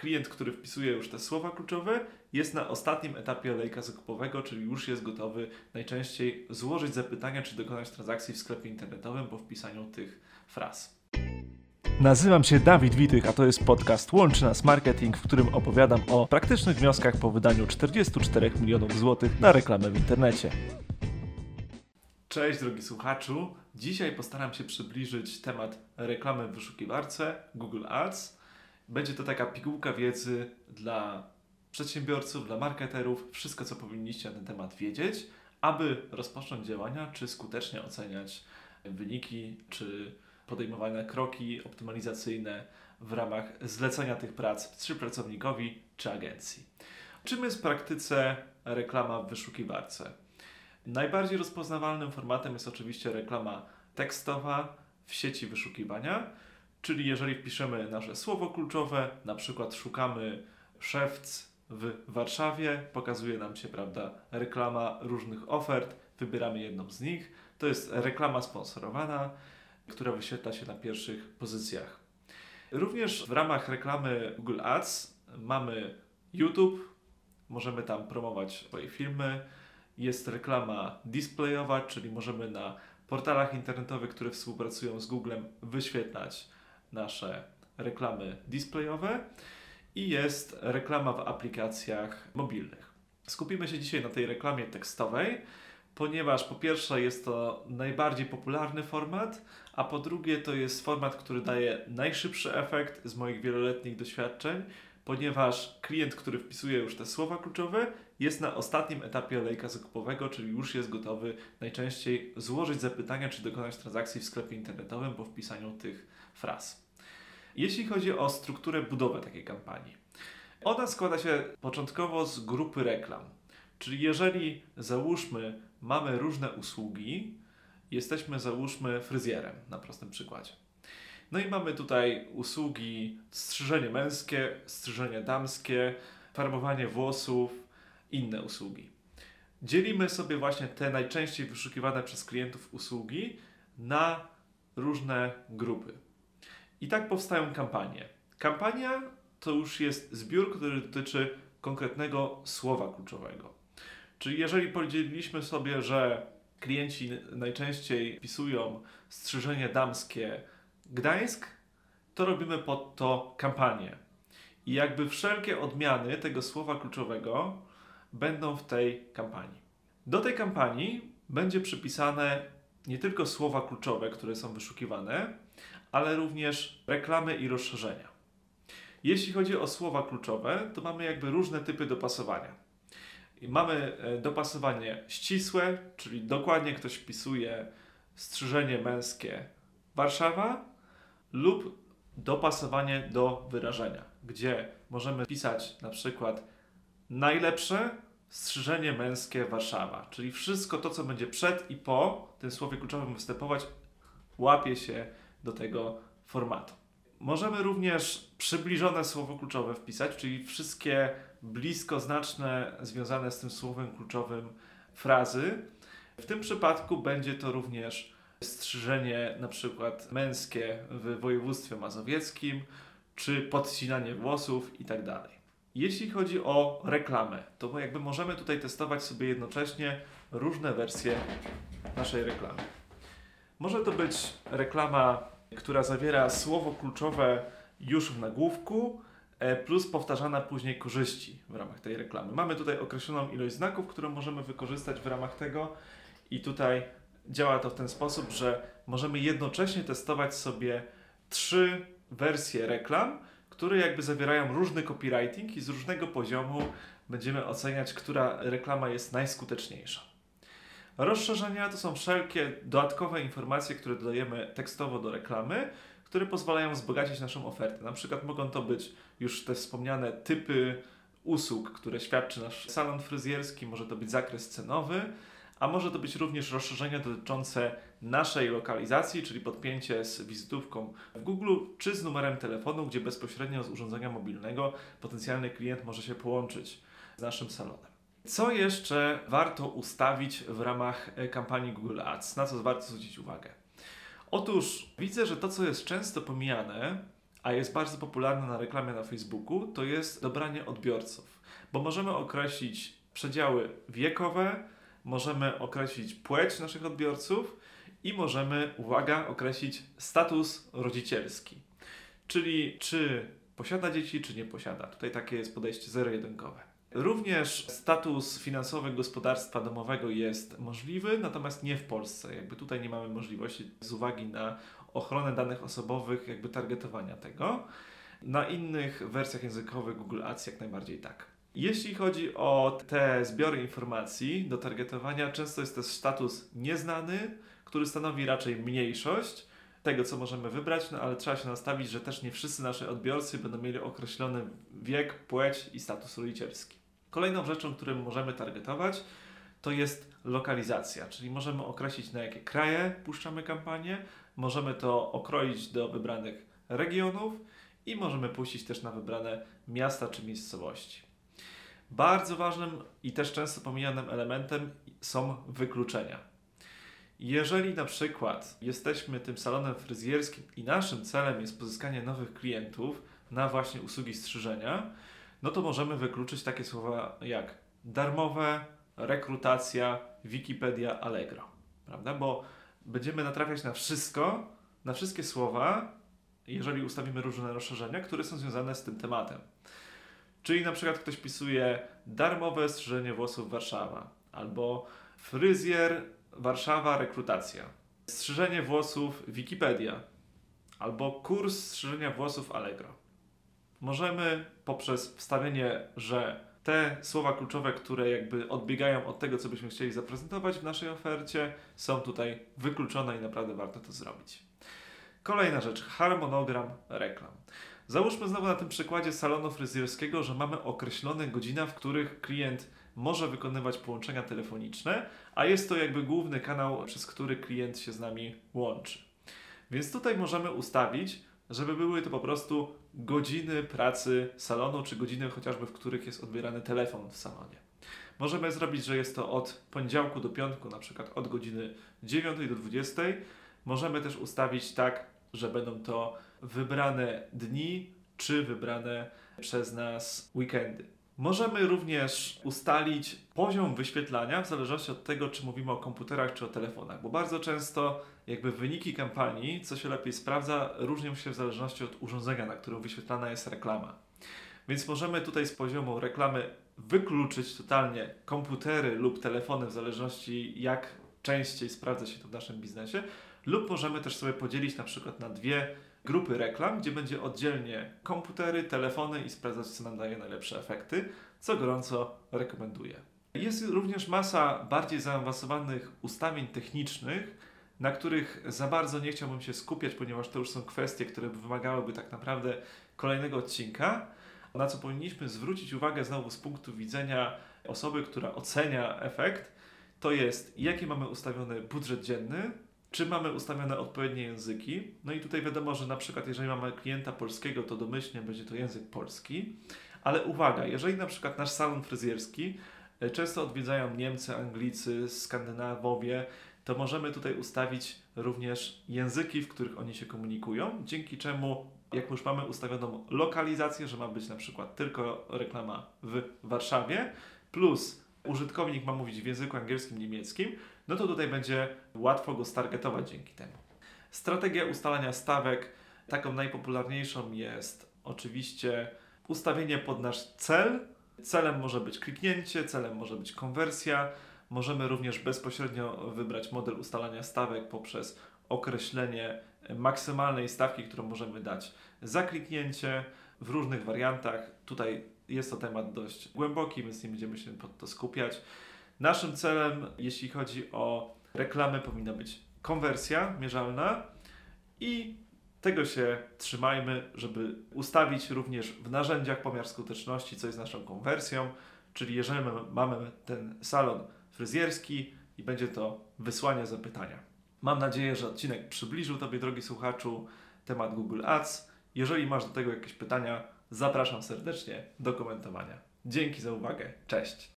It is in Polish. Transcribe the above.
klient, który wpisuje już te słowa kluczowe, jest na ostatnim etapie lejka zakupowego, czyli już jest gotowy najczęściej złożyć zapytania, czy dokonać transakcji w sklepie internetowym po wpisaniu tych fraz. Nazywam się Dawid Witych, a to jest podcast Łączy Nas Marketing, w którym opowiadam o praktycznych wnioskach po wydaniu 44 milionów złotych na reklamę w internecie. Cześć drogi słuchaczu. Dzisiaj postaram się przybliżyć temat reklamy w wyszukiwarce Google Ads. Będzie to taka pigułka wiedzy dla przedsiębiorców, dla marketerów, wszystko co powinniście na ten temat wiedzieć, aby rozpocząć działania, czy skutecznie oceniać wyniki, czy podejmowane kroki optymalizacyjne w ramach zlecenia tych prac czy pracownikowi, czy agencji. Czym jest w praktyce reklama w wyszukiwarce? Najbardziej rozpoznawalnym formatem jest oczywiście reklama tekstowa w sieci wyszukiwania, czyli jeżeli wpiszemy nasze słowo kluczowe, na przykład szukamy szewc w Warszawie, pokazuje nam się, prawda, reklama różnych ofert, wybieramy jedną z nich. To jest reklama sponsorowana, która wyświetla się na pierwszych pozycjach. Również w ramach reklamy Google Ads mamy YouTube, możemy tam promować swoje filmy. Jest reklama displayowa, czyli możemy na portalach internetowych, które współpracują z Googlem, wyświetlać nasze reklamy displayowe i jest reklama w aplikacjach mobilnych. Skupimy się dzisiaj na tej reklamie tekstowej, ponieważ po pierwsze jest to najbardziej popularny format, a po drugie to jest format, który daje najszybszy efekt z moich wieloletnich doświadczeń, ponieważ klient, który wpisuje już te słowa kluczowe, jest na ostatnim etapie lejka zakupowego, czyli już jest gotowy najczęściej złożyć zapytania, czy dokonać transakcji w sklepie internetowym po wpisaniu tych fraz. Jeśli chodzi o strukturę, budowę takiej kampanii, ona składa się początkowo z grupy reklam. Czyli jeżeli załóżmy, mamy różne usługi, jesteśmy załóżmy fryzjerem na prostym przykładzie. No i mamy tutaj usługi strzyżenie męskie, strzyżenie damskie, farbowanie włosów, inne usługi. Dzielimy sobie właśnie te najczęściej wyszukiwane przez klientów usługi na różne grupy. I tak powstają kampanie. Kampania to już jest zbiór, który dotyczy konkretnego słowa kluczowego. Czyli jeżeli podzieliliśmy sobie, że klienci najczęściej wpisują strzyżenie damskie Gdańsk, to robimy pod to kampanię. I jakby wszelkie odmiany tego słowa kluczowego będą w tej kampanii. Do tej kampanii będzie przypisane nie tylko słowa kluczowe, które są wyszukiwane, ale również reklamy i rozszerzenia. Jeśli chodzi o słowa kluczowe, to mamy jakby różne typy dopasowania. Mamy e, dopasowanie ścisłe, czyli dokładnie ktoś wpisuje strzyżenie męskie Warszawa lub dopasowanie do wyrażenia, gdzie możemy pisać na przykład najlepsze strzyżenie męskie Warszawa, czyli wszystko to, co będzie przed i po tym słowie kluczowym występować, łapie się do tego formatu. Możemy również przybliżone słowo kluczowe wpisać, czyli wszystkie blisko znaczne związane z tym słowem kluczowym frazy. W tym przypadku będzie to również strzyżenie na przykład męskie w województwie mazowieckim, czy podcinanie włosów itd. Jeśli chodzi o reklamę, to jakby możemy tutaj testować sobie jednocześnie różne wersje naszej reklamy. Może to być reklama która zawiera słowo kluczowe już w nagłówku, e, plus powtarzana później korzyści w ramach tej reklamy. Mamy tutaj określoną ilość znaków, którą możemy wykorzystać w ramach tego i tutaj działa to w ten sposób, że możemy jednocześnie testować sobie trzy wersje reklam, które jakby zawierają różny copywriting i z różnego poziomu będziemy oceniać, która reklama jest najskuteczniejsza. Rozszerzenia to są wszelkie dodatkowe informacje, które dodajemy tekstowo do reklamy, które pozwalają wzbogacić naszą ofertę. Na przykład mogą to być już te wspomniane typy usług, które świadczy nasz salon fryzjerski, może to być zakres cenowy, a może to być również rozszerzenia dotyczące naszej lokalizacji, czyli podpięcie z wizytówką w Google, czy z numerem telefonu, gdzie bezpośrednio z urządzenia mobilnego potencjalny klient może się połączyć z naszym salonem. Co jeszcze warto ustawić w ramach e, kampanii Google Ads? Na co warto zwrócić uwagę? Otóż widzę, że to, co jest często pomijane, a jest bardzo popularne na reklamie na Facebooku, to jest dobranie odbiorców, bo możemy określić przedziały wiekowe, możemy określić płeć naszych odbiorców i możemy, uwaga, określić status rodzicielski. Czyli czy posiada dzieci, czy nie posiada. Tutaj takie jest podejście zero-jedynkowe. Również status finansowy gospodarstwa domowego jest możliwy, natomiast nie w Polsce. Jakby tutaj nie mamy możliwości z uwagi na ochronę danych osobowych, jakby targetowania tego. Na innych wersjach językowych Google Ads jak najbardziej tak. Jeśli chodzi o te zbiory informacji do targetowania, często jest to status nieznany, który stanowi raczej mniejszość tego, co możemy wybrać, no ale trzeba się nastawić, że też nie wszyscy nasi odbiorcy będą mieli określony wiek, płeć i status rodzicielski. Kolejną rzeczą, którą możemy targetować, to jest lokalizacja, czyli możemy określić na jakie kraje puszczamy kampanię, możemy to okroić do wybranych regionów i możemy puścić też na wybrane miasta czy miejscowości. Bardzo ważnym i też często pomijanym elementem są wykluczenia. Jeżeli na przykład jesteśmy tym salonem fryzjerskim i naszym celem jest pozyskanie nowych klientów na właśnie usługi strzyżenia, no to możemy wykluczyć takie słowa jak darmowe, rekrutacja, Wikipedia, Allegro. Prawda? Bo będziemy natrafiać na wszystko, na wszystkie słowa, jeżeli ustawimy różne rozszerzenia, które są związane z tym tematem. Czyli na przykład ktoś pisuje darmowe strzyżenie włosów Warszawa albo fryzjer Warszawa rekrutacja, strzyżenie włosów Wikipedia albo kurs strzyżenia włosów Allegro. Możemy poprzez wstawienie, że te słowa kluczowe, które jakby odbiegają od tego, co byśmy chcieli zaprezentować w naszej ofercie, są tutaj wykluczone i naprawdę warto to zrobić. Kolejna rzecz, harmonogram reklam. Załóżmy znowu na tym przykładzie salonu fryzjerskiego, że mamy określone godziny, w których klient może wykonywać połączenia telefoniczne, a jest to jakby główny kanał, przez który klient się z nami łączy. Więc tutaj możemy ustawić, żeby były to po prostu godziny pracy salonu, czy godziny chociażby, w których jest odbierany telefon w salonie. Możemy zrobić, że jest to od poniedziałku do piątku, na przykład od godziny 9 do 20. Możemy też ustawić tak, że będą to wybrane dni, czy wybrane przez nas weekendy. Możemy również ustalić poziom wyświetlania w zależności od tego, czy mówimy o komputerach, czy o telefonach, bo bardzo często jakby wyniki kampanii, co się lepiej sprawdza, różnią się w zależności od urządzenia, na którym wyświetlana jest reklama. Więc możemy tutaj z poziomu reklamy wykluczyć totalnie komputery lub telefony, w zależności jak częściej sprawdza się to w naszym biznesie, lub możemy też sobie podzielić na przykład na dwie grupy reklam, gdzie będzie oddzielnie komputery, telefony i sprawdzać, co nam daje najlepsze efekty, co gorąco rekomenduję. Jest również masa bardziej zaawansowanych ustawień technicznych, na których za bardzo nie chciałbym się skupiać, ponieważ to już są kwestie, które wymagałyby tak naprawdę kolejnego odcinka. Na co powinniśmy zwrócić uwagę znowu z punktu widzenia osoby, która ocenia efekt, to jest jaki mamy ustawiony budżet dzienny, czy mamy ustawione odpowiednie języki. No i tutaj wiadomo, że na przykład jeżeli mamy klienta polskiego, to domyślnie będzie to język polski. Ale uwaga, jeżeli na przykład nasz salon fryzjerski e, często odwiedzają Niemcy, Anglicy, Skandynawowie, to możemy tutaj ustawić również języki, w których oni się komunikują, dzięki czemu jak już mamy ustawioną lokalizację, że ma być na przykład tylko reklama w Warszawie, plus użytkownik ma mówić w języku angielskim, niemieckim, no to tutaj będzie łatwo go stargetować dzięki temu. Strategia ustalania stawek, taką najpopularniejszą jest oczywiście ustawienie pod nasz cel. Celem może być kliknięcie, celem może być konwersja. Możemy również bezpośrednio wybrać model ustalania stawek poprzez określenie maksymalnej stawki, którą możemy dać za kliknięcie w różnych wariantach. Tutaj jest to temat dość głęboki, więc nie będziemy się pod to skupiać. Naszym celem, jeśli chodzi o reklamę, powinna być konwersja mierzalna i tego się trzymajmy, żeby ustawić również w narzędziach pomiar skuteczności, co jest naszą konwersją, czyli jeżeli mamy ten salon fryzjerski i będzie to wysłanie zapytania. Mam nadzieję, że odcinek przybliżył Tobie, drogi słuchaczu, temat Google Ads. Jeżeli masz do tego jakieś pytania, zapraszam serdecznie do komentowania. Dzięki za uwagę. Cześć.